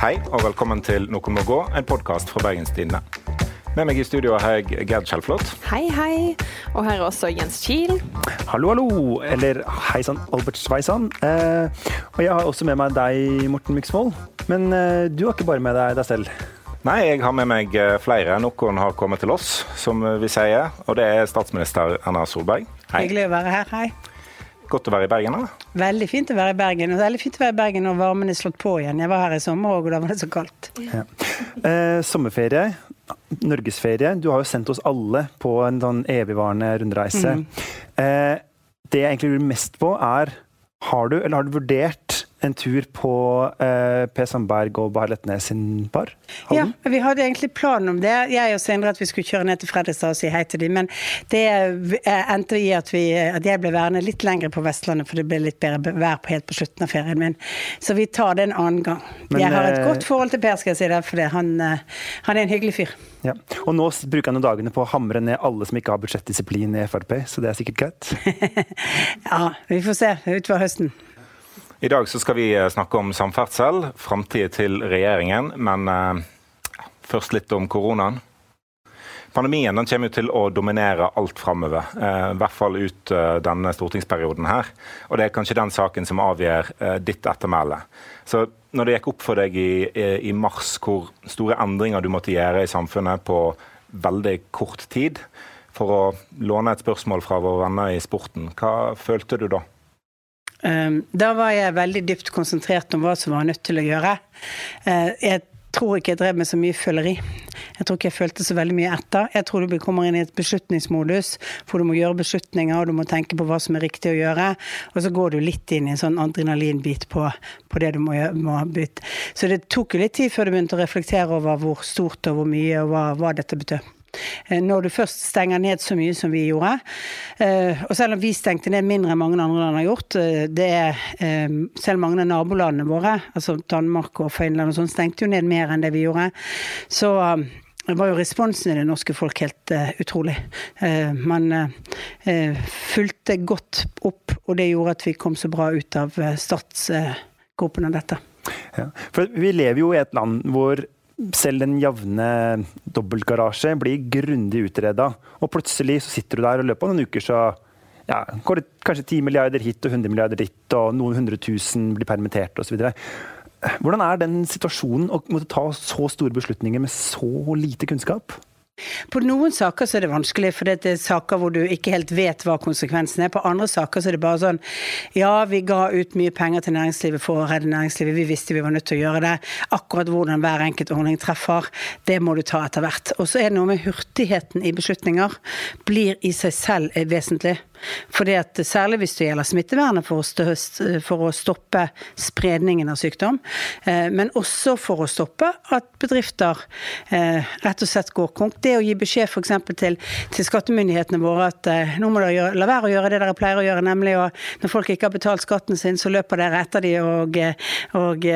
Hei og velkommen til Noen må gå, en podkast fra Bergenstidene. Med meg i studio har jeg Gerd Kjellflot. Hei, hei. Og her er også Jens Kiel. Hallo, hallo. Eller hei sann, Albert Sveisan. Eh, og jeg har også med meg deg, Morten Myksvold. Men eh, du har ikke bare med deg deg selv. Nei, jeg har med meg eh, flere. Noen har kommet til oss, som vi sier. Og det er statsminister Erna Solberg. Hei. Hyggelig å være her. Hei. Godt å være i Bergen, da? Veldig fint å være i Bergen. Og veldig fint å være i Bergen når varmen er slått på igjen. Jeg var her i sommer og da var det så kaldt. Ja. Eh, sommerferie, norgesferie. Du har jo sendt oss alle på en sånn evigvarende rundreise. Mm. Eh, det jeg egentlig lurer mest på, er har du, eller har du vurdert en tur på eh, P. Sandberg og Bahar Letnes sin par? Ja, vi hadde egentlig planen om det. Jeg og Sindre at vi skulle kjøre ned til Fredrikstad og si hei til dem. Men det eh, endte i at, vi, at jeg ble værende litt lenger på Vestlandet, for det ble litt bedre vær på helt på slutten av ferien min. Så vi tar det en annen gang. Men, jeg har et godt eh, forhold til Per, skal jeg si det, for han, eh, han er en hyggelig fyr. Ja. Og nå bruker han dagene på å hamre ned alle som ikke har budsjettdisiplin i Frp, så det er sikkert greit? ja, vi får se utover høsten. I dag så skal vi eh, snakke om samferdsel, framtida til regjeringen. Men eh, først litt om koronaen. Pandemien den kommer til å dominere alt framover. Eh, I hvert fall ut eh, denne stortingsperioden her. Og det er kanskje den saken som avgjør eh, ditt ettermæle. Så når det gikk opp for deg i, i, mars hvor store endringer du måtte gjøre i samfunnet på veldig kort tid, for å låne et spørsmål fra våre venner i sporten, hva følte du da? Ehm, da var jeg veldig dypt konsentrert om hva som var nødt til å gjøre. Eh, jeg tror ikke jeg drev med så mye føleri. Jeg tror ikke jeg følte så veldig mye etter. Jeg tror du kommer inn i et beslutningsmodus hvor du må gjøre beslutninger og du må tenke på hva som er riktig å gjøre. Og så går du litt inn i en sånn adrenalinbit på, på det du må, må bytte. Så det tok jo litt tid før du begynte å reflektere over hvor stort og hvor mye og hva, hva dette betød. Eh, når du først stenger ned så mye som vi gjorde. Eh, og selv om vi stengte ned mindre enn mange andre land har gjort, eh, det er selv mange av nabolandene våre, altså Danmark og Finland og sånn, stengte jo ned mer enn det vi gjorde. Så var jo responsen i det norske folk helt uh, utrolig. Uh, man uh, fulgte godt opp, og det gjorde at vi kom så bra ut av startgropen av dette. Ja, for vi lever jo i et land hvor selv den jevne dobbeltgarasje blir grundig utreda. Og plutselig så sitter du der, og i løpet av noen uker så ja, går det kanskje 10 milliarder hit og 100 milliarder dit, og noen hundre tusen blir permittert osv. Hvordan er den situasjonen å måtte ta så store beslutninger med så lite kunnskap? På noen saker så er det vanskelig, for det er saker hvor du ikke helt vet hva konsekvensen er. På andre saker så er det bare sånn ja, vi ga ut mye penger til næringslivet for å redde næringslivet, vi visste vi var nødt til å gjøre det. Akkurat hvordan hver enkelt ordning treffer, det må du ta etter hvert. Og så er det noe med hurtigheten i beslutninger blir i seg selv vesentlig. Fordi at Særlig hvis det gjelder smittevernet for å, for å stoppe spredningen av sykdom, eh, men også for å stoppe at bedrifter eh, rett og slett går konk. Det å gi beskjed f.eks. Til, til skattemyndighetene våre at eh, nå må dere gjøre, la være å gjøre det dere pleier å gjøre, nemlig å, når folk ikke har betalt skatten sin, så løper dere etter de og, og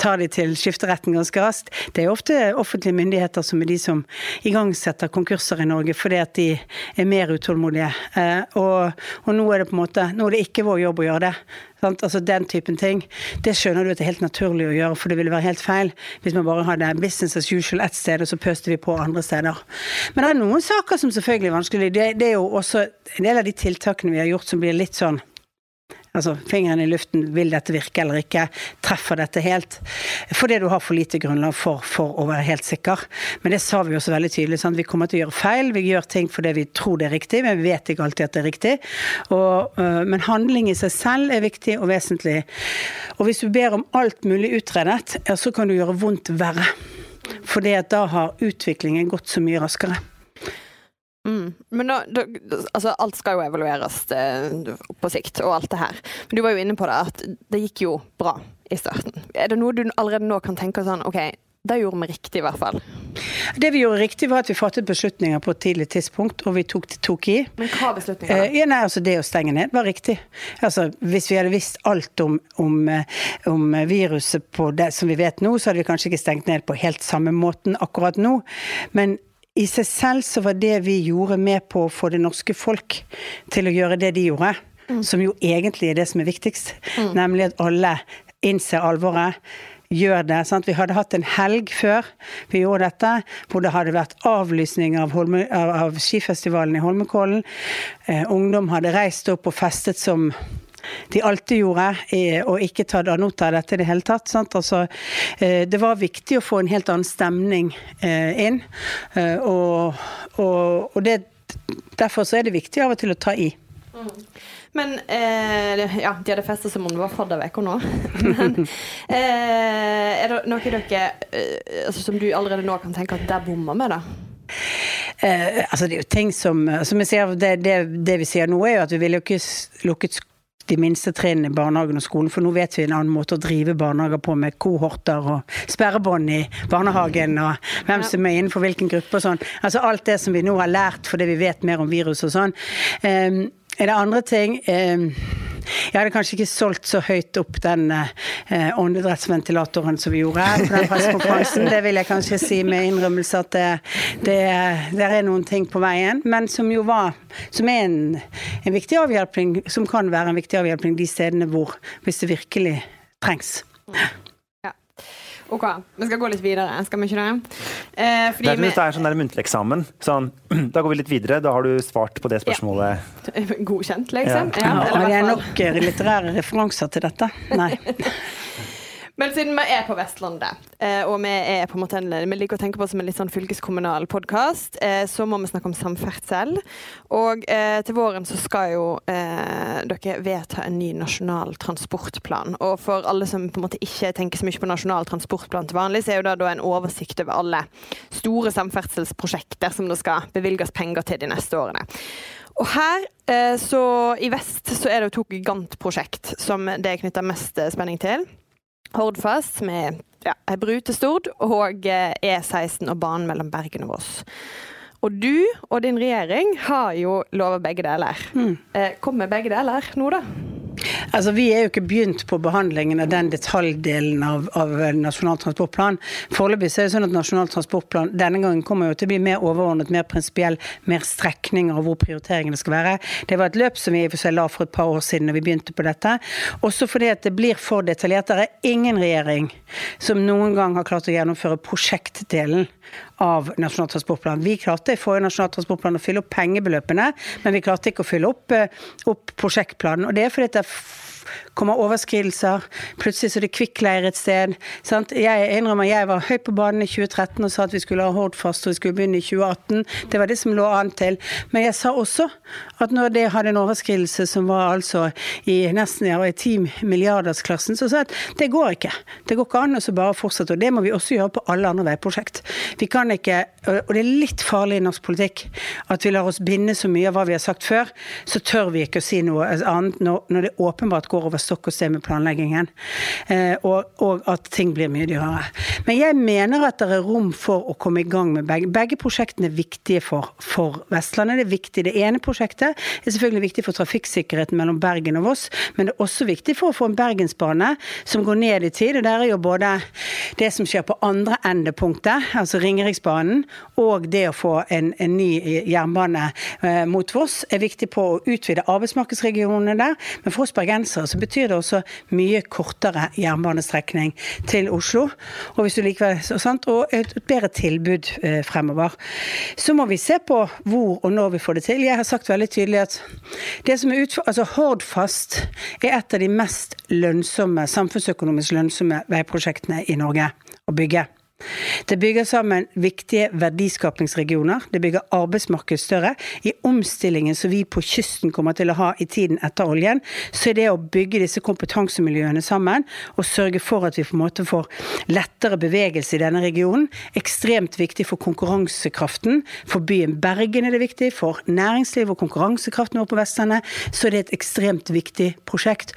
tar de til skifteretten ganske raskt. Det er ofte offentlige myndigheter som er de som igangsetter konkurser i Norge fordi at de er mer utålmodige. Og og, nå er det på en måte, nå er det ikke vår jobb å gjøre det. Altså Den typen ting. Det skjønner du at det er helt naturlig å gjøre, for det ville være helt feil hvis man bare hadde business as usual ett sted, og så pøste vi på andre steder. Men det er noen saker som selvfølgelig er vanskelig. Det, det er jo også en del av de tiltakene vi har gjort som blir litt sånn Altså fingeren i luften, vil dette virke eller ikke? Treffer dette helt? Fordi du har for lite grunnlag for, for å være helt sikker. Men det sa vi også veldig tydelig. Sant? Vi kommer til å gjøre feil. Vi gjør ting fordi vi tror det er riktig, men vi vet ikke alltid at det er riktig. Og, øh, men handling i seg selv er viktig og vesentlig. Og hvis du ber om alt mulig utredet, ja, så kan du gjøre vondt verre. Fordi at da har utviklingen gått så mye raskere. Mm. Men nå, da, altså alt skal jo evalueres eh, på sikt, og alt det her. Men du var jo inne på det, at det gikk jo bra i starten. Er det noe du allerede nå kan tenke sånn OK, det gjorde vi riktig, i hvert fall? Det vi gjorde riktig, var at vi fattet beslutninger på et tidlig tidspunkt, og vi tok, tok i. Men hva beslutninger? Eh, ja, nei, altså Det å stenge ned var riktig. Altså, Hvis vi hadde visst alt om, om, eh, om viruset på det som vi vet nå, så hadde vi kanskje ikke stengt ned på helt samme måten akkurat nå. Men i seg selv så var det vi gjorde, med på å få det norske folk til å gjøre det de gjorde. Mm. Som jo egentlig er det som er viktigst. Mm. Nemlig at alle innser alvoret gjør det. Sant? Vi hadde hatt en helg før vi gjorde dette, hvor det hadde vært avlysning av, Holme, av, av skifestivalen i Holmenkollen. Eh, ungdom hadde reist opp og festet som de alltid gjorde, og ikke ta nota av dette i det hele tatt. Altså, det var viktig å få en helt annen stemning inn. Og, og, og det, derfor så er det viktig av og til å ta i. Mm. Men eh, Ja, de hadde festa som om det var fadderuke nå. Men eh, er det noe dere eh, altså, som du allerede nå kan tenke at der bommer vi, da? Eh, altså det er jo ting som Som jeg sier, det, det, det, vi sier nå, er jo at vi ville jo ikke lukket de minste trinnene i barnehagen og skolen, for nå vet vi en annen måte å drive barnehager på med kohorter og sperrebånd i barnehagen og hvem som er innenfor hvilken gruppe og sånn. Altså alt det som vi nå har lært fordi vi vet mer om virus og sånn. Um, er det andre ting? Ehm, jeg hadde kanskje ikke solgt så høyt opp den eh, åndedrettsventilatoren som vi gjorde på den pressekonferansen. Det vil jeg kanskje si med innrømmelse at det, det, det, er noen ting på veien. Men som jo var Som er en, en viktig avhjelpning, som kan være en viktig avhjelpning de stedene hvor Hvis det virkelig trengs. OK, vi skal gå litt videre, skal vi ikke det? Eh, det er er sånn muntlig eksamen. Sånn, da går vi litt videre. Da har du svart på det spørsmålet. Ja. Godkjent, liksom. Ja. Ja, det er nok litterære referanser til dette? Nei. Men siden vi er på Vestlandet, eh, og vi en vi liker å tenke på som en litt sånn fylkeskommunal podkast, eh, så må vi snakke om samferdsel. Og eh, til våren så skal jo dere vedta en ny nasjonal transportplan. Og for alle som på en måte ikke tenker så mye på nasjonal transportplan til vanlig, så er jo det da en oversikt over alle store samferdselsprosjekter som det skal bevilges penger til de neste årene. Og her, så i vest, så er det to gigantprosjekt som det er knytta mest spenning til. Hordfast med ja, bru til Stord og E16 og banen mellom Bergen og Voss. Og du og din regjering har jo lova begge deler. Mm. Kommer begge deler nå, da? Altså, Vi er jo ikke begynt på behandlingen av den detaljdelen av, av Nasjonal transportplan. Foreløpig er det sånn at Nasjonal transportplan denne gangen kommer jo til å bli mer overordnet, mer prinsipiell, mer strekninger av hvor prioriteringene skal være. Det var et løp som vi i og for seg la for et par år siden da vi begynte på dette. Også fordi at det blir for detaljert. Det er ingen regjering som noen gang har klart å gjennomføre prosjektdelen av Nasjonal transportplan. Vi klarte i forrige Nasjonal transportplan å fylle opp pengebeløpene, men vi klarte ikke å fylle opp, eh, opp prosjektplanen. Og det er fordi det er kommer overskridelser. Plutselig så er det kvikkleir et sted. Sant? Jeg innrømmer jeg var høyt på banen i 2013 og sa at vi skulle ha Hordfast og vi skulle begynne i 2018. Det var det som lå an til. Men jeg sa også at når det hadde en overskridelse som var altså i nesten ja, i 10 milliardersklassen, så sa jeg at det går ikke. Det går ikke an å bare fortsette. Og det må vi også gjøre på alle andre veiprosjekt. Vi kan ikke, og det er litt farlig i norsk politikk at vi lar oss binde så mye av hva vi har sagt før, så tør vi ikke å si noe annet når, når det åpenbart går over stokk og se med planleggingen, eh, og, og, at ting blir mye dyrere. Men jeg mener at det er rom for å komme i gang med begge. Begge prosjektene er viktige for, for Vestlandet. Det er viktig. Det ene prosjektet er selvfølgelig viktig for trafikksikkerheten mellom Bergen og Voss, men det er også viktig for å få en bergensbane som går ned i tid. og Der er jo både det som skjer på andre endepunktet, altså Ringeriksbanen, og det å få en, en ny jernbane eh, mot Voss, er viktig på å utvide arbeidsmarkedsregionene der. Men for oss bergensere så betyr det også mye kortere jernbanestrekning til Oslo. Og, likevel, og et bedre tilbud eh, fremover. Så må vi se på hvor og når vi får det til. Jeg har sagt veldig tydelig at det som er utfor, altså Hordfast er et av de mest lønnsomme, samfunnsøkonomisk lønnsomme veiprosjektene i Norge å bygge. Det bygger sammen viktige verdiskapingsregioner. Det bygger arbeidsmarked større. I omstillingen som vi på kysten kommer til å ha i tiden etter oljen, så er det å bygge disse kompetansemiljøene sammen og sørge for at vi på en måte får lettere bevegelse i denne regionen, ekstremt viktig for konkurransekraften. For byen Bergen er det viktig, for næringsliv og konkurransekraften vår på Vestlandet, så er det et ekstremt viktig prosjekt.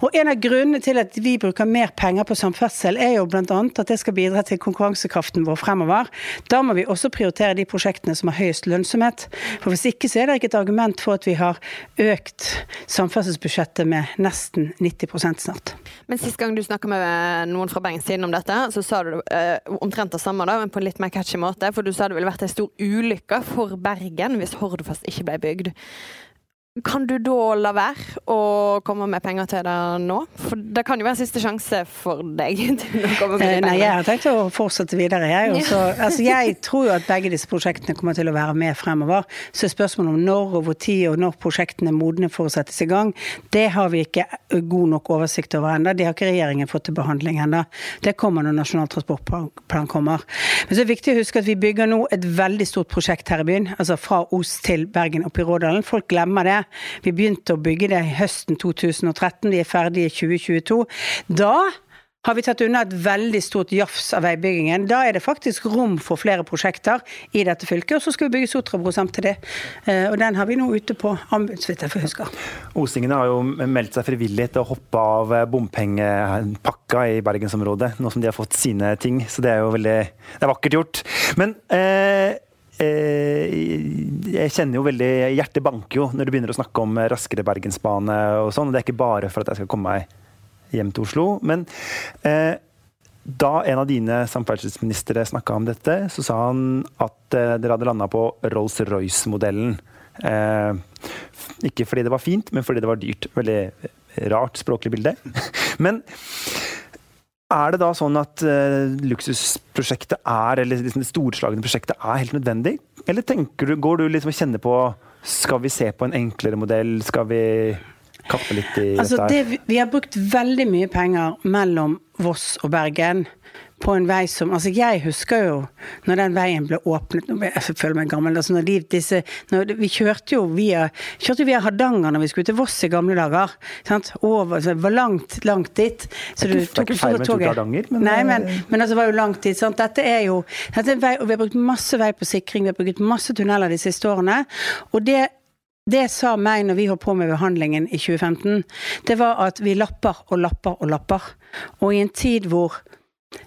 Og en av grunnene til at vi bruker mer penger på samferdsel, er jo bl.a. at det skal bidra til konkurranse konkurransekraften vår fremover. Da må vi også prioritere de prosjektene som har høyest lønnsomhet. For Hvis ikke så er det ikke et argument for at vi har økt samferdselsbudsjettet med nesten 90% snart. Men Sist gang du snakka med noen fra Bergenstiden om dette, så sa du eh, omtrent det samme, da, men på en litt mer catchy måte. For du sa det ville vært en stor ulykke for Bergen hvis Hordfast ikke ble bygd. Kan du da la være å komme med penger til det nå? For det kan jo være siste sjanse for deg til å komme med de Eh, Nei, jeg har tenkt å fortsette videre, jeg. Også, altså, jeg tror jo at begge disse prosjektene kommer til å være med fremover. Så spørsmålet om når og hvor tid og når prosjektene er modne for å settes i gang, det har vi ikke god nok oversikt over ennå. Det har ikke regjeringen fått til behandling ennå. Det kommer når Nasjonal transportplan kommer. Men så er det viktig å huske at vi bygger nå et veldig stort prosjekt her i byen. Altså fra Os til Bergen opp i Rådalen. Folk glemmer det. Vi begynte å bygge det høsten 2013. Vi er ferdige i 2022. Da har vi tatt unna et veldig stort jafs av veibyggingen. Da er det faktisk rom for flere prosjekter i dette fylket. Og så skal vi bygge Sotrabro samtidig. Eh, Og den har vi nå ute på anbud, vidt jeg husker. Osingene har jo meldt seg frivillig til å hoppe av bompengepakka i bergensområdet, nå som de har fått sine ting. Så det er jo veldig Det er vakkert gjort. Men eh, eh, jeg kjenner jo veldig Hjertet banker jo når du begynner å snakke om raskere bergensbane og sånn. og Det er ikke bare for at jeg skal komme meg hjem til Oslo. Men eh, da en av dine samferdselsministre snakka om dette, så sa han at eh, dere hadde landa på Rolls-Royce-modellen. Eh, ikke fordi det var fint, men fordi det var dyrt. Veldig rart språklig bilde. Men er det da sånn at uh, luksusprosjektet er, eller liksom det storslagne prosjektet er helt nødvendig? Eller tenker du, går du liksom og kjenner på Skal vi se på en enklere modell? Skal vi kappe litt i Altså, dette det, her? vi har brukt veldig mye penger mellom Voss og Bergen på en vei som Altså, jeg husker jo når den veien ble åpnet Jeg føler meg gammel. Altså, når de, disse, når, vi kjørte jo via, kjørte via Hardanger når vi skulle til Voss i gamle dager. Sant? Over, så det var langt, langt dit. Så Det er du ikke- er tok ikke toget. Hardanger, men- Nei, men, men altså, det var jo langt dit. Sant? Dette er jo dette er en vei, og Vi har brukt masse vei på sikring, vi har brukt masse tunneler de siste årene. Og det det sa meg når vi holdt på med behandlingen i 2015, det var at vi lapper og lapper og lapper. Og i en tid hvor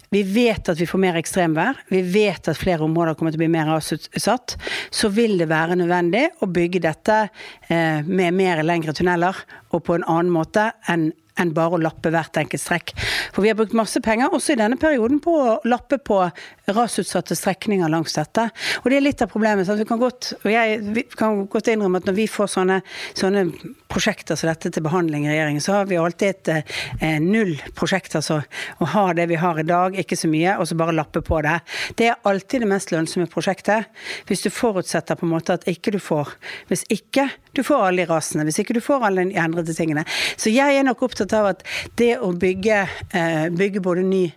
vi vet at vi får mer ekstremvær, vi vet at flere områder kommer til å bli mer rasutsatt, så vil det være nødvendig å bygge dette eh, med mer lengre tunneler og på en annen måte enn enn bare å lappe hvert enkelt strekk. For vi har brukt masse penger, også i denne perioden, på å lappe på rasutsatte strekninger langs dette. Og det er litt av problemet. Så vi kan godt, og jeg kan godt innrømme at når vi får sånne, sånne prosjekter som dette til behandling i regjeringen, så har vi alltid et eh, null prosjekt. Altså å ha det vi har i dag, ikke så mye, og så bare lappe på det. Det er alltid det mest lønnsomme prosjektet. Hvis du forutsetter på en måte at ikke du får Hvis ikke du får alle de rasene, hvis ikke du får alle de endrede tingene. Så jeg er nok opptatt av at det å bygge, eh, bygge både ny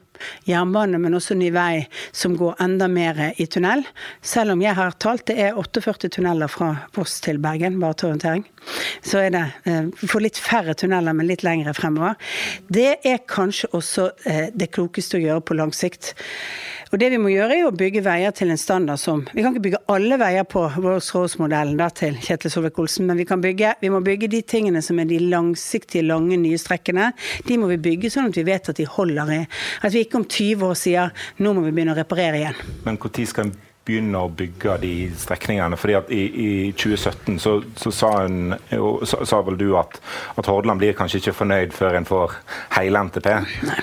jernbane, men også ny vei som går enda mer i tunnel. Selv om jeg har talt, det er 48 tunneler fra Voss til Bergen, bare til orientering. Så er det eh, Vi litt færre tunneler, men litt lengre fremover. Det er kanskje også eh, det klokeste å gjøre på lang sikt. Og det vi må gjøre, er å bygge veier til en standard som Vi kan ikke bygge alle veier på Rolls-Royce-modellen til Kjetil Solvik-Olsen, men vi, bygge, vi må bygge de tingene som er de langsiktige, lange, nye strekkene. De må vi bygge sånn at vi vet at de holder i At vi ikke om 20 år sier nå må vi begynne å reparere igjen. Men når skal begynne å bygge de strekningene? Fordi at I, i 2017 så, så sa, en, jo, sa, vel du at, at Hordaland blir kanskje ikke fornøyd før en får hele NTP.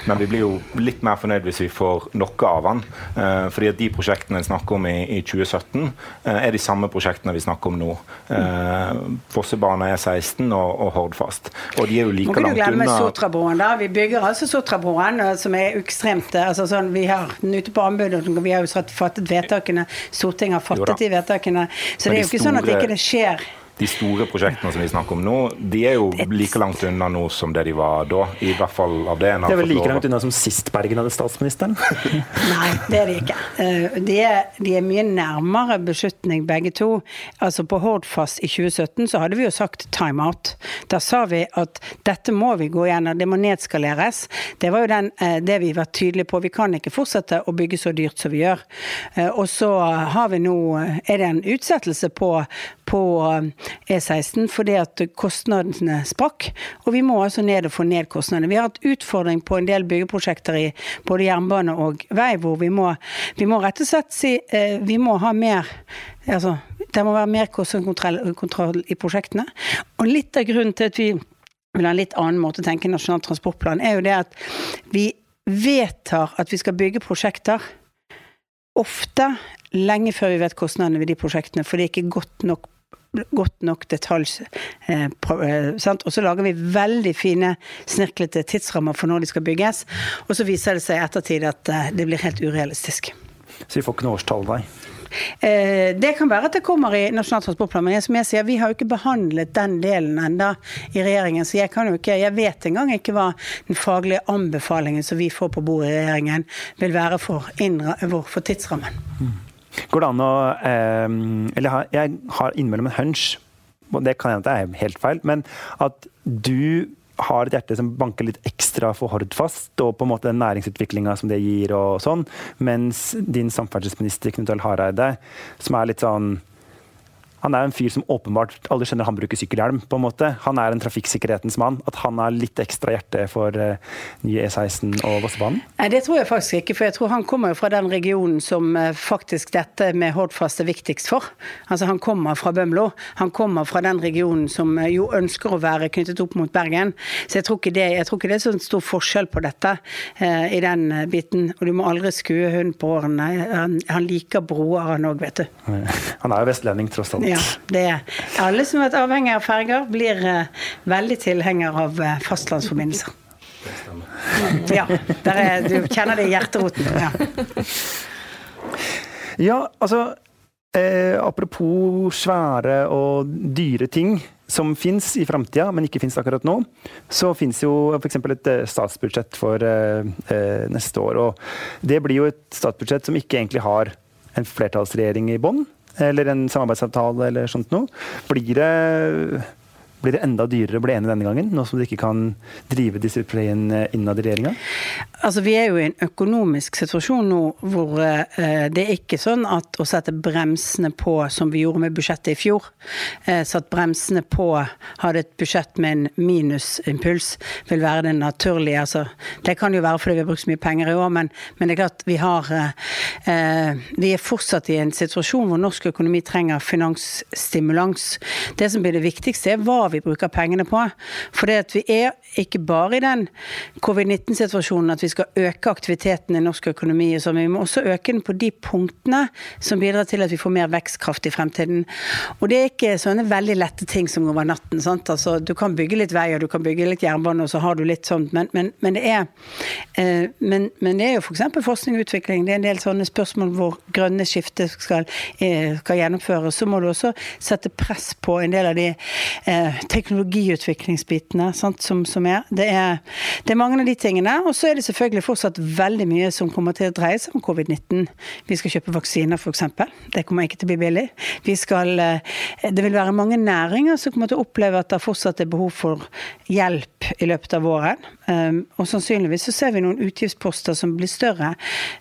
Men vi blir jo litt mer fornøyd hvis vi får noe av den. Eh, fordi at de prosjektene en snakker om i, i 2017, eh, er de samme prosjektene vi snakker om nå. Eh, Fossebane er 16 og, og Hordfast. Og de er jo Må like ikke du langt glemme unna. Sotrabroen, da. Vi bygger altså Sotrabroen, eh, som er ekstremt eh, altså sånn, Vi har den ute på anbud, og vi har jo satt, fattet vedtakene. Stortinget har fattet de vedtakene. Så Men det er jo ikke sånn at det ikke skjer. De store prosjektene som vi snakker om nå, de er jo like langt unna nå som det de var da. I hvert fall av det en Det er vel like langt unna som sist Bergen hadde statsministeren. Nei, det er de ikke. Eh, De er, de er mye nærmere beslutning begge to. Altså På Hordfast i 2017 så hadde vi jo sagt time out. Da sa vi at dette må vi gå gjennom, det må nedskaleres. Det var jo den, eh, det vi var tydelige på. Vi kan ikke fortsette å bygge så dyrt som vi gjør. Eh, Og så har vi nå, er det en utsettelse på, på E16 fordi at kostnadene sprakk. Og vi må altså ned og få ned kostnadene. Vi har hatt utfordring på en del byggeprosjekter i både jernbane og vei, hvor vi må, vi må rett og slett si eh, vi må ha mer altså, Det må være mer kostnadskontroll i prosjektene. Og litt av grunnen til at vi vil ha en litt annen måte å tenke Nasjonal transportplan, er jo det at vi vedtar at vi skal bygge prosjekter ofte lenge før vi vet kostnadene ved de prosjektene, for det er ikke godt nok godt nok detalj. Eh, eh? Og så lager vi veldig fine, snirklete tidsrammer for når de skal bygges. Og så viser det seg i ettertid at eh, det blir helt urealistisk. Så vi får ikke noe årstall, nei. Eh, Det kan være at det kommer i Nasjonal transportplan, men jeg- som jeg sier, vi har jo ikke behandlet den delen enda i regjeringen. Så jeg kan jo ikke, jeg vet engang ikke hva den faglige anbefalingen som vi får på bordet i regjeringen, vil være for, innra, for tidsrammen. Går det an å eh, Eller jeg har innimellom en hunch, og det kan hende det er helt feil, men at du har et hjerte som banker litt ekstra for Hordfast, og på en måte den næringsutviklinga som det gir, og sånn, mens din samferdselsminister Knut Arild Hareide, som er litt sånn han er en fyr som åpenbart alle skjønner han bruker sykkelhjelm. på en måte. Han er en trafikksikkerhetens mann. At han har litt ekstra hjerte for uh, nye E16 og Vossebanen? Nei, Det tror jeg faktisk ikke, for jeg tror han kommer jo fra den regionen som uh, faktisk dette med Hordfast er viktigst for. Altså Han kommer fra Bømlo. Han kommer fra den regionen som uh, jo ønsker å være knyttet opp mot Bergen. Så jeg tror ikke det, jeg tror ikke det er sånn stor forskjell på dette i den biten. Og du må aldri skue hund på årene. Han, han liker broer, han òg, vet du. Han er jo vestlending, tross alt. Ja, det er Alle som har vært avhengig av ferger, blir eh, veldig tilhenger av eh, fastlandsforbindelser. Ja, der er, du kjenner det i hjerteroten. Ja. Ja, altså eh, Apropos svære og dyre ting som fins i framtida, men ikke fins akkurat nå, så fins jo f.eks. et eh, statsbudsjett for eh, neste år. Og det blir jo et statsbudsjett som ikke egentlig har en flertallsregjering i bånn, eller en samarbeidsavtale eller sånt noe. Blir det blir det enda dyrere å bli enig denne gangen, nå som de ikke kan drive disiplin innad i regjeringa? Altså, Vi er jo i en økonomisk situasjon nå hvor eh, det er ikke sånn at å sette bremsene på, som vi gjorde med budsjettet i fjor, eh, satt bremsene på, hadde et budsjett med en minusimpuls, vil være det naturlige. Altså, det kan jo være fordi vi har brukt så mye penger i år, men, men det er klart vi har eh, eh, Vi er fortsatt i en situasjon hvor norsk økonomi trenger finansstimulans. Det som blir det viktigste, er hva vi bruker pengene på. For det at vi er ikke bare i den covid-19-situasjonen at vi skal øke aktiviteten i norsk økonomi, så vi må også øke den på de punktene som bidrar til at vi får mer vekstkraft i fremtiden. Og det er ikke sånne veldig lette ting som over natten. sant? Altså, du kan bygge litt vei og du kan bygge litt jernbane, og så har du litt sånt, men, men, men det er eh, men, men det er jo f.eks. forskning og utvikling. Det er en del sånne spørsmål hvor grønne skifter skal, eh, skal gjennomføres. Så må du også sette press på en del av de eh, teknologiutviklingsbitene sant, som, som er. Det, er. det er mange av de tingene. Og så er det selvfølgelig fortsatt veldig mye som kommer til å dreie seg om covid-19. Vi skal kjøpe vaksiner, f.eks. Det kommer ikke til å bli billig. Vi skal, eh, det vil være mange næringer som kommer til å oppleve at det fortsatt er behov for hjelp i løpet av våren. Um, og sannsynligvis så ser vi noen utgiftsposter som blir større.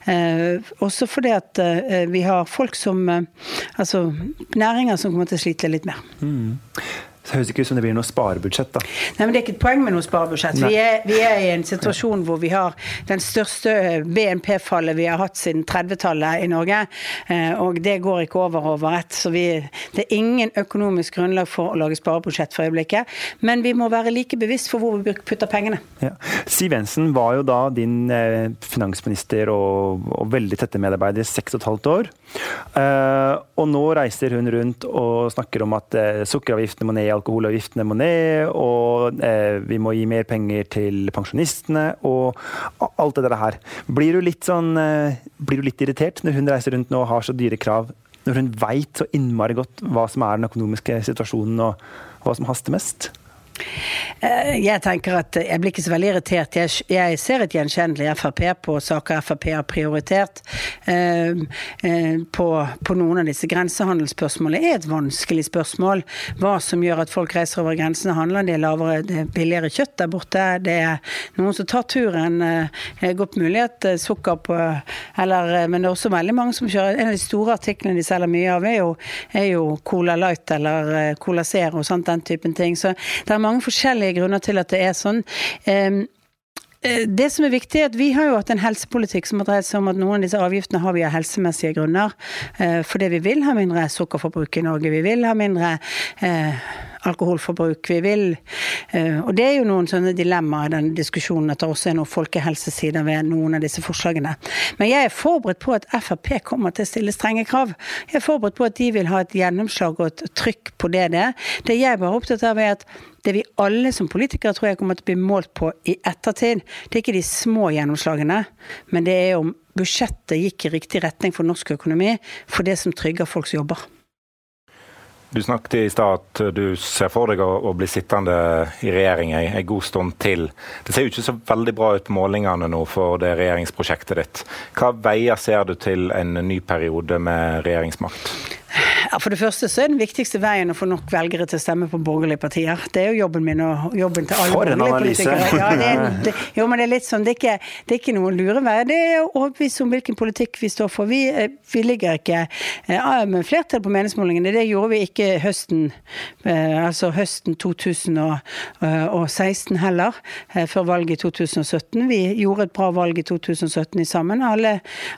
Uh, også fordi at uh, vi har folk som uh, Altså næringer som kommer til å slite litt mer. Så det høres ikke ut som det blir noe sparebudsjett, da. Nei, men Det er ikke et poeng med noe sparebudsjett. Vi er, vi er i en situasjon hvor vi har den største BNP-fallet vi har hatt siden 30-tallet i Norge. eh, Og det går ikke over over ett. Så vi, det er ingen økonomisk grunnlag for å lage sparebudsjett for øyeblikket. Men vi må være like bevisst for hvor vi putter pengene. Ja. Siv Jensen var jo da din eh, finansminister og, og veldig tette medarbeider i seks og et halvt år. Eh, og nå reiser hun rundt og snakker om at sukkeravgiftene må ned, alkoholavgiftene må ned, og eh, vi må gi mer penger til pensjonistene, og alt det der her. Blir du litt sånn eh, Blir du litt irritert når hun reiser rundt nå og har så dyre krav, når hun veit så innmari godt hva som er den økonomiske situasjonen, og hva som haster mest? Eh, Jeg tenker at jeg blir ikke så veldig irritert. Jeg, ser et gjenkjennelig Frp på saker Frp har prioritert. Eh, eh, På, noen av disse grensehandelsspørsmålene er et vanskelig spørsmål. Hva som gjør at folk reiser over grensene handler. Det er, lavere, det er billigere kjøtt der borte. Det er noen som tar turen. eh, Godt mulighet sukker på eller, Men det er også veldig mange som kjører En av de store artiklene de selger mye av, er jo, er jo Cola Light eller Cola Zero og sånt, den typen ting. Så det er mange forskjellige grunner til at det er sånn. Eh, det som er viktig er at Vi har jo hatt en helsepolitikk som har dreid seg om at noen av disse avgiftene har vi av helsemessige grunner. Eh, Fordi vi vil ha mindre sukkerforbruk i Norge. Vi vil ha mindre eh, alkoholforbruk. Vi vil eh, Og det er jo noen sånne dilemmaer i denne diskusjonen, at det også er noen folkehelsesider ved noen av disse forslagene. Men jeg er forberedt på at Frp kommer til å stille strenge krav. Jeg er forberedt på at de vil ha et gjennomslag og et trykk på det det. Det jeg bare er opptatt av, er at det vi alle som politikere tror jeg kommer til å bli målt på i ettertid, det er ikke de små gjennomslagene, men det er om budsjettet gikk i riktig retning for norsk økonomi, for det som trygger folks jobber. Du snakket i stad at du ser for deg å, bli sittende i regjering en god stund til. Det ser jo ikke så veldig bra ut på målingene nå for det regjeringsprosjektet ditt. Hva veier ser du til en ny periode med regjeringsmakt? Ja, For det første så er den viktigste veien å få nok velgere til å stemme på borgerlige partier. Det er jo jobben min og jobben til alle for borgerlige politikere. Ja, det er, det, jo, men det er litt sånn, det er ikke, det er ikke noen lure vei. Det er å overbevise om hvilken politikk vi står for. Vi, eh, vi ligger ikke eh, med flertall på meningsmålingene. Det gjorde vi ikke høsten, eh, altså høsten 2016 heller, før valget i 2017. Vi gjorde et bra valg i 2017 i sammen. Alle,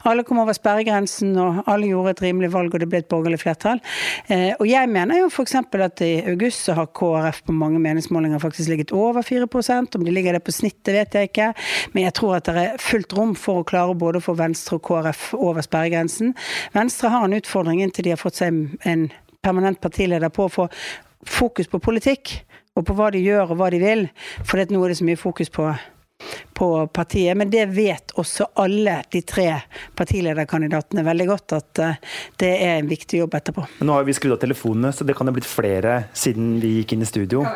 alle kom over sperregrensen, og alle gjorde et rimelig valg, og det ble et borgerlig flertall. Eh, og jeg mener jo f.eks. at i august så har KrF på mange meningsmålinger faktisk ligget over 4% Om de ligger det på snittet, vet jeg ikke. Men jeg tror at det er fullt rom for å klare både å få Venstre og KrF over sperregrensen. Venstre har en utfordring inntil de har fått seg en permanent partileder på å få fokus på politikk og på hva de gjør og hva de vil. For nå er det så mye fokus på på partiet. Men det vet også alle de tre partilederkandidatene veldig godt, at eh, det er en viktig jobb etterpå. Nå har vi skrudd av telefonene, så det kan ha blitt flere siden vi gikk inn i studio.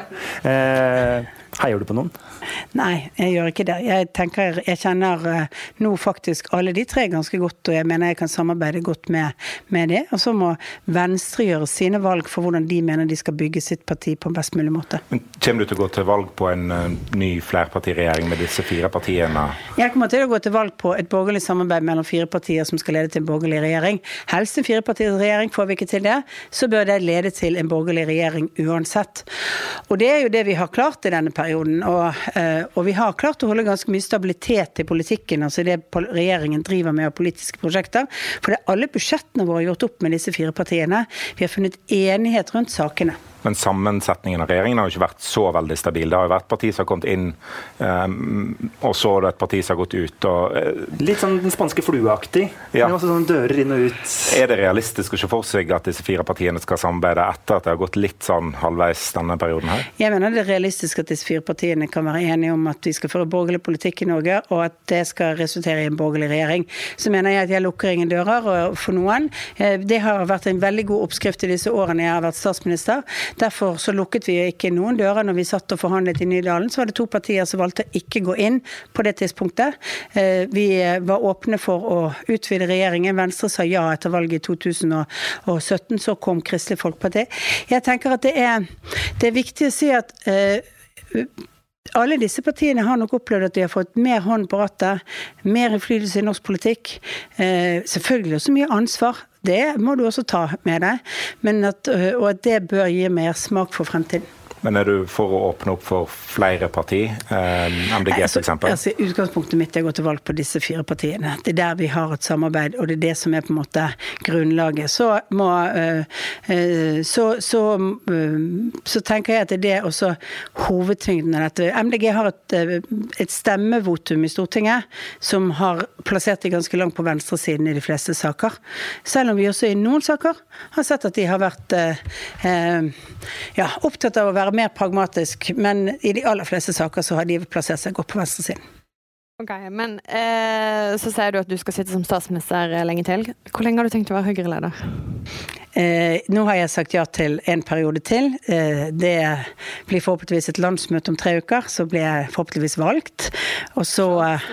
Eh, heier du på noen? Nei, jeg gjør ikke det. Jeg tenker, jeg kjenner uh, nå faktisk alle de tre ganske godt, og jeg mener jeg kan samarbeide godt med, med de. Og så må Venstre gjøre sine valg for hvordan de mener de skal bygge sitt parti på en best mulig måte. Men Kommer du til å gå til valg på en ny flerpartiregjering med disse fire partiene? Jeg kommer til å gå til valg på et borgerlig samarbeid mellom fire partier som skal lede til en borgerlig regjering. Helst en firepartiregjering, får vi ikke til det, så bør det lede til en borgerlig regjering uansett. Og det er jo det vi har klart i denne perioden. og Eh, og vi har klart å holde ganske mye stabilitet i politikken, altså det regjeringen driver med av politiske prosjekter. For det er alle budsjettene våre gjort opp med disse fire partiene. Vi har funnet enighet rundt sakene. Men sammensetningen av regjeringen har jo ikke vært så veldig stabil. Det har jo vært partier som har kommet inn, um, og så er det et parti som har gått ut. Og, uh, Litt sånn den spanske flueaktig. Ja. Også sånn dører inn og ut. Er det realistisk å se for seg at disse fire partiene skal samarbeide etter at det har gått litt sånn halvveis denne perioden her? Jeg mener det er realistisk at disse fire partiene kan være enige om at vi skal føre borgerlig politikk i Norge, og at det skal resultere i en borgerlig regjering. Så mener jeg at jeg lukker ingen dører for noen. Eh, det har vært en veldig god oppskrift i disse årene jeg har vært statsminister. Derfor så lukket vi ikke noen dører når vi satt og forhandlet i Nydalen. Så var det to partier som valgte å ikke gå inn på det tidspunktet. Eh, vi var åpne for å utvide regjeringen. Venstre sa ja etter valget i 2017. Så kom Kristelig Folkeparti. Jeg tenker at det er, det er viktig å si at uh, alle disse partiene har nok opplevd at de har fått mer hånd på rattet, mer innflytelse i norsk politikk. Eh, selvfølgelig også mye ansvar. Det må du også ta med deg, at, og at det bør gi mer smak for fremtiden. Men er du for å åpne opp for flere parti? Eh, MDG altså, f.eks.? Altså, utgangspunktet mitt er å gå til valg på disse fire partiene. Det er der vi har et samarbeid, og det er det som er på en måte grunnlaget. Så, må, uh, uh, så, så, så, tenker jeg at det er også hovedtyngden av dette. MDG har et, et stemmevotum i Stortinget som har plassert de ganske langt på venstresiden i de fleste saker. Selv om vi også i noen saker har sett at de har vært ja, opptatt av å være mer pragmatisk, men i de aller fleste saker så har de plassert seg godt på venstresiden. Ok, Men eh, så sier du at du skal sitte som statsminister lenge til. Hvor lenge har du tenkt å være Høyre-leder? Eh, nå har jeg sagt ja til en periode til. Eh, det blir forhåpentligvis et landsmøte om tre uker. Så blir jeg forhåpentligvis valgt. Og så eh,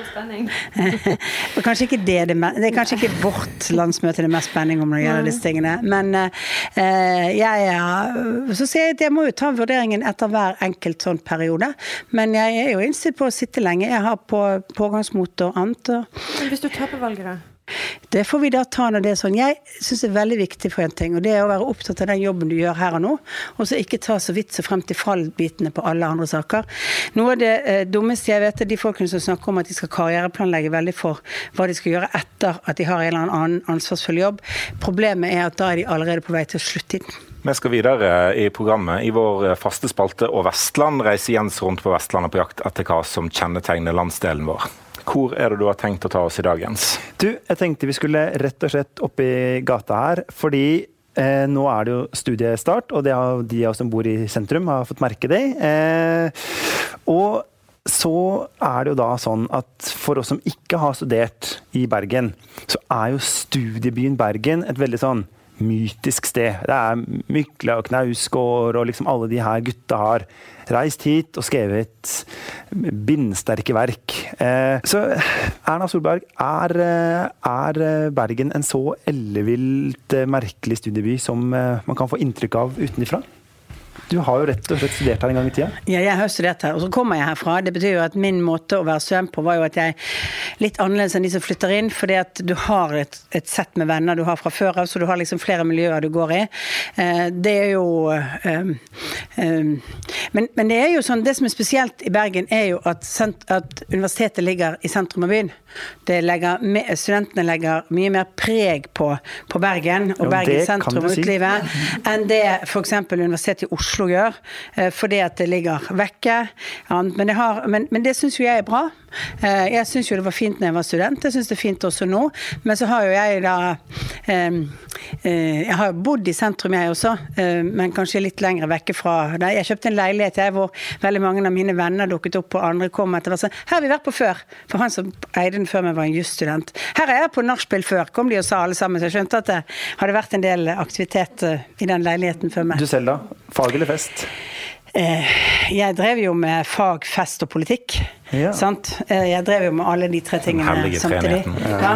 Kanskje ikke det, det, det er kanskje ikke vårt landsmøte det er mest spenning om når det gjelder disse tingene. Men eh, jeg Så sier jeg at jeg må jo ta vurderingen etter hver enkelt sånn periode. Men jeg er jo innstilt på å sitte lenge. Jeg har på pågangsmot og annet. Men hvis du taper valget, da? Det får vi da ta når det er sånn. Jeg syns det er veldig viktig for en ting, og det er å være opptatt av den jobben du gjør her og nå, og så ikke ta så vidt så frem til fallbitene på alle andre saker. Noe av det eh, dummeste jeg vet, er de folkene som snakker om at de skal karriereplanlegge veldig for hva de skal gjøre etter at de har en eller annen ansvarsfull jobb. Problemet er at da er de allerede på vei til å slutte i den. Vi skal videre i programmet. I vår faste spalte Og Vestland reiser Jens rundt på Vestlandet på jakt etter hva som kjennetegner landsdelen vår. Hvor er det du har tenkt å ta oss i dag, Jens? Du, jeg tenkte vi skulle rett og slett opp i gata her, fordi eh, nå er det jo studiestart, og det har de av oss som bor i sentrum, har fått merke det. Eh, og så er det jo da sånn at for oss som ikke har studert i Bergen, så er jo studiebyen Bergen et veldig sånn mytisk sted. Det er Mykle og Knausgård og liksom alle de her gutta har reist hit og skrevet bindsterke verk. Eh, så Erna Solberg, er, eh, er Bergen en så ellevilt eh, merkelig studieby som man kan få inntrykk av utenfra? Du har jo rett og slett studert her en gang i tida? Ja, jeg har studert her, og så kommer jeg herfra. Det betyr jo at min måte å være søm på var jo at jeg litt annerledes enn de som flytter inn, fordi at du har et, et sett med venner du har fra før av, så du har liksom flere miljøer du går i. Eh, det er jo um, um, men, men, det er jo sånn, det som er spesielt i Bergen, er jo at, at universitetet ligger i sentrum av byen. Legger, studentene legger mye mer preg på, på Bergen og jo, Bergen sentrum og utelivet si. enn det f.eks. Universitetet i Oslo gjør, eh, fordi at det ligger vekke. Men det, har, men, men det syns jo jeg er bra. Eh, jeg syns jo det var fint når jeg var student, jeg syns det er fint også nå. Men så har jo jeg da eh, Jeg har bodd i sentrum, jeg også, men kanskje litt lenger vekke fra der. Jeg kjøpte en leilighet jeg hvor veldig mange av mine venner dukket opp, og andre kom etter hvert. Her har vi vært på før. For han som eide den før meg, var en jusstudent. Her er jeg på nachspiel før, kom de og sa alle sammen. Så jeg skjønte at det hadde vært en del aktivitet i den leiligheten før meg. Du selv, da? Fag eller fest? Eh, jeg drev jo med fag, fest og politikk. Ja. Eh, jeg drev jo med alle de tre tingene samtidig. Ja.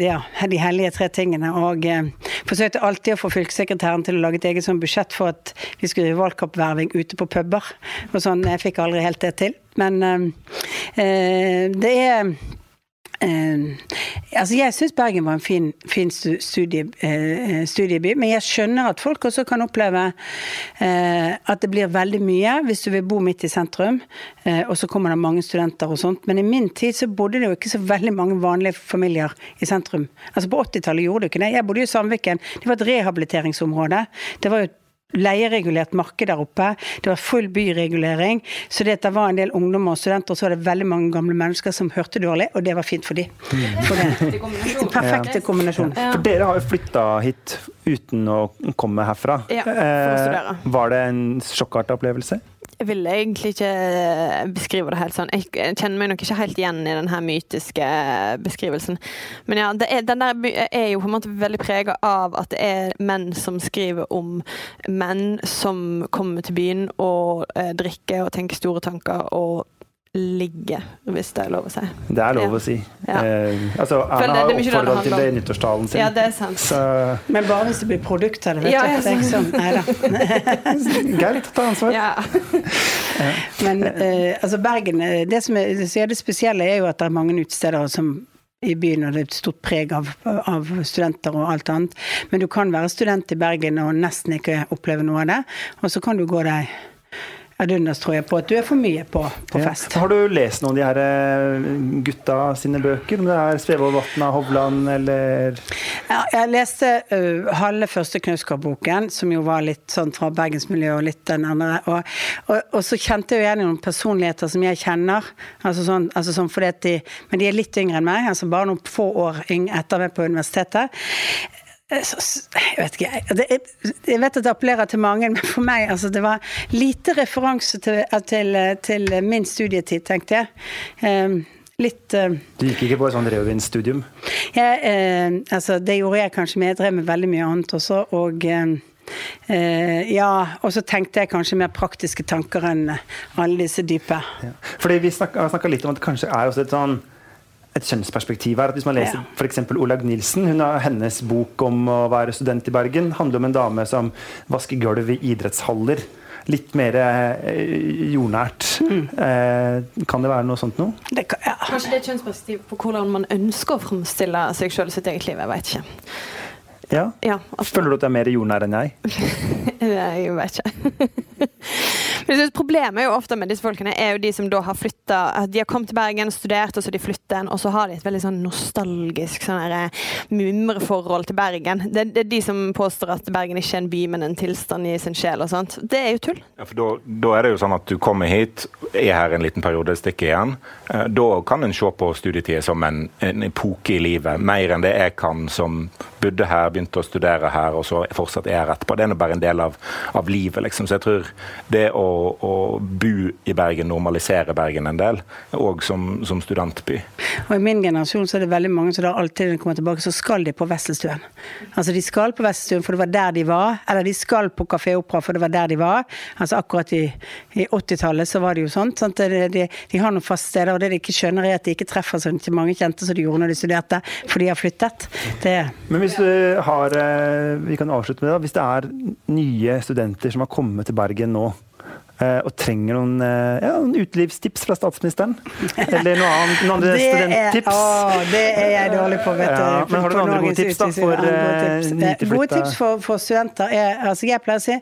ja. De hellige tre tingene. Og eh, forsøkte alltid å få fylkessekretæren til å lage et eget sånn budsjett for at vi skulle drive valgkampverving ute på puber. Og sånn, Jeg fikk aldri helt det til. Men eh, det er Uh, altså Jeg syns Bergen var en fin, fin studie, uh, studieby, men jeg skjønner at folk også kan oppleve uh, at det blir veldig mye hvis du vil bo midt i sentrum, og så kommer det mange studenter og sånt. Men i min tid så bodde det jo ikke så veldig mange vanlige familier i sentrum. Altså På 80-tallet gjorde det ikke det. Jeg bodde jo i Sandviken. Det var et rehabiliteringsområde. Det var jo leieregulert marked der oppe. Det var full byregulering. Så det, det var en del ungdommer og studenter, og så var det veldig mange gamle mennesker som hørte dårlig, og det var fint for dem. Mm. For det. Perfekte kombinasjon. Ja. For dere har jo flytta hit uten å komme herfra. Ja, for å eh, studere. Var det en sjokkartet opplevelse? Jeg vil egentlig ikke eh, beskrive det helt sånn. Jeg kjenner meg nok ikke helt igjen i den her mytiske eh, beskrivelsen. Men ja, er, den der er jo på en måte veldig prega av at det er menn som skriver om menn som kommer til byen og eh, drikker og tenker store tanker og ligge, hvis det er lov å si. Det er lov ja. å si. Ja. Eh, altså, Erna har oppfordra til det i nyttårstalen sin. Ja, det er sant. Så... Men bare hvis det blir produkt av det, vet ja, du. Det er ikke sånn. Nei da. Greit, ta ansvar. Ja. Men eh, altså Bergen, eh, det som er det spesielle er jo at det er mange utesteder som i byen, og det er et stort preg av, av, studenter og alt annet. Men du kan være student i Bergen og nesten ikke oppleve noe av det. Og så kan du gå deg ad tror jeg på at du er for mye på, på fest. Har du lest noen av de her eh, gutta sine bøker? Om det er Svevold Vatna, Hovland eller ja, Jeg leste uh, halve første Knausgård-boken, som jo var litt sånn fra bergensmiljøet og litt den andre. Og, og, og, så kjente jeg igjen noen personligheter som jeg kjenner. altså sånn, altså sånn fordi de, Men de er litt yngre enn meg, altså bare noen få år etter meg på universitetet. Eh, jeg vet ikke, jeg vet at det appellerer til mange, men for meg altså, det var lite referanse til, til, til min studietid, tenkte jeg. Um, litt Du gikk ikke på et sånt Reovin-studium? Altså, det gjorde jeg kanskje, men jeg drev med veldig mye annet også. Og ja, og så tenkte jeg kanskje mer praktiske tanker enn alle disse dype. Ja. Fordi Vi snakka litt om at det kanskje er også et sånn et kjønnsperspektiv her. at Hvis man leser ja. f.eks. Olaug Nilsen, hun har, hennes bok om å være student i Bergen handler om en dame som vasker gulv i idrettshaller. Litt mer eh, jordnært. Mm. Eh, kan det være noe sånt noe? Det kan, ja. Kanskje det er et kjønnsperspektiv på hvordan man ønsker å fremstille seg i sitt eget liv. Jeg vet ikke. Ja? ja altså. Føler du at du er mer jordnær enn jeg? jeg vet ikke. Men synes Problemet er jo ofte med disse folkene er jo de som da har flytta De har kommet til Bergen, studert, og så de flytter og så har de et veldig sånn nostalgisk sånn eh, mumreforhold til Bergen. Det, det, er de som påstår at Bergen ikke er en by, men en tilstand i sin sjel og sånt. Det er jo tull. Ja, for da, da er det jo sånn at du kommer hit, er her en liten periode, stikker igjen. Eh, da kan en se på studietida som en, en epoke i livet, mer enn det jeg kan som bodde her, begynte å studere her og så fortsatt er her etterpå. Det er bare en del av, av livet, liksom. Så jeg tror det å, å bo i Bergen normaliserer Bergen en del, òg som, som, studentby. Og I min generasjon så er det veldig mange som da alltid når de kommer tilbake, så skal de på Wesselstuen. Altså de skal på Wesselstuen for det var der de var, eller de skal på Kafé Opera for det var der de var. Altså akkurat i, i 80-tallet så var det jo sånt. sånn de, de, de, har noen faste steder, og det de ikke skjønner er at de ikke treffer så mange kjente som de gjorde når de studerte, for de har flyttet. Det. Men hvis du har eh, Vi kan avslutte med det. Hvis det er nye studenter som har kommet til Bergen nå, og trenger noen, eh, ja, noen utelivstips fra statsministeren. Eller noe annet, noen andre studenttips. Å, det er jeg dårlig på, vet du. Ja, men har du noen andre gode tips da, for nytilflytta? Eh, gode tips for, for, studenter er altså Jeg pleier å si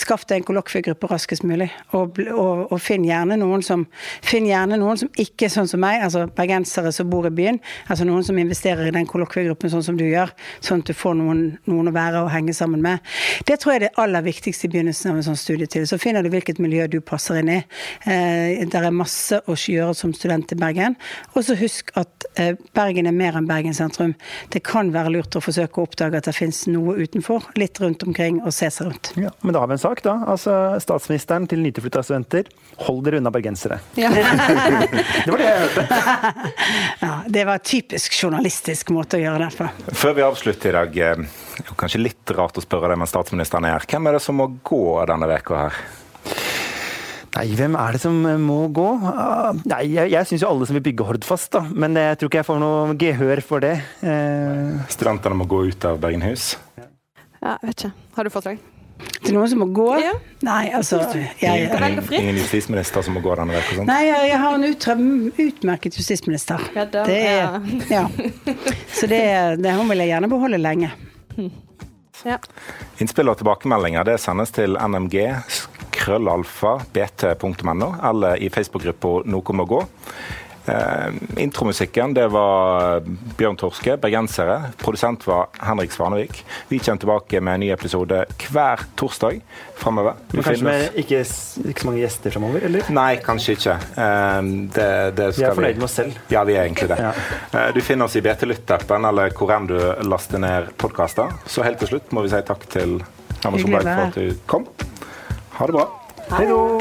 skaff deg en kollokviegruppe raskest mulig. Og, og, og, finn, gjerne som, finn gjerne noen som ikke er sånn som meg, altså bergensere som bor i byen. Altså noen som investerer i den kollokviegruppen sånn som du gjør, sånn at du får noen, noen å være og henge sammen med. Det tror jeg er det aller viktigste i begynnelsen av en sånn studietid. Så finner du hvilket miljø miljø du passer inn i. Eh, det er masse å gjøre som student i Bergen. Og så husk at eh, Bergen er mer enn Bergen sentrum. Det kan være lurt å forsøke å oppdage at det finnes noe utenfor, litt rundt omkring, og se seg rundt. Ja, men da har vi en sak, da. Altså statsministeren til nytilflytta studenter. Hold dere unna bergensere. Ja. det var det jeg hørte. ja, det var typisk journalistisk måte å gjøre det på. Før vi avslutter i dag, eh, kanskje litt rart å spørre deg, men statsministeren er her. Hvem er det som må gå denne veka her? Nei, hvem er det som eh, må gå? Ah, nei, Jeg, jeg syns jo alle som vil bygge Hordfast, da. Men jeg tror ikke jeg får noe gehør for det. Eh... Studentene må gå ut av Bergenhus? Ja, jeg vet ikke. Har du forslag? Til noen som må gå? Ja. Nei, altså jeg, ingen, ingen, justisminister som må gå denne uka? Nei, jeg, jeg, har en utmerket justisminister. Ja, da, det er, ja. Så det, det vil jeg gjerne beholde lenge. Ja. Innspill og tilbakemeldinger det sendes til NMG krøllalfa bt.no, eller i Facebook-gruppa Noe må gå. Eh, intromusikken det var Bjørn Torske, bergensere. Produsent var Henrik Svanevik. Vi kommer tilbake med en ny episode hver torsdag framover. Kanskje med ikke, ikke, så mange gjester framover, eller? Nei, kanskje ikke. Eh, det, det vi er fornøyd med oss selv. Ja, vi er egentlig det. Ja. Eh, du finner oss i BT Lytt-appen eller hvor enn du laster ned podkaster. Så helt til slutt må vi si takk til Amazon Solberg for at du kom. Ha det bra. Hei då!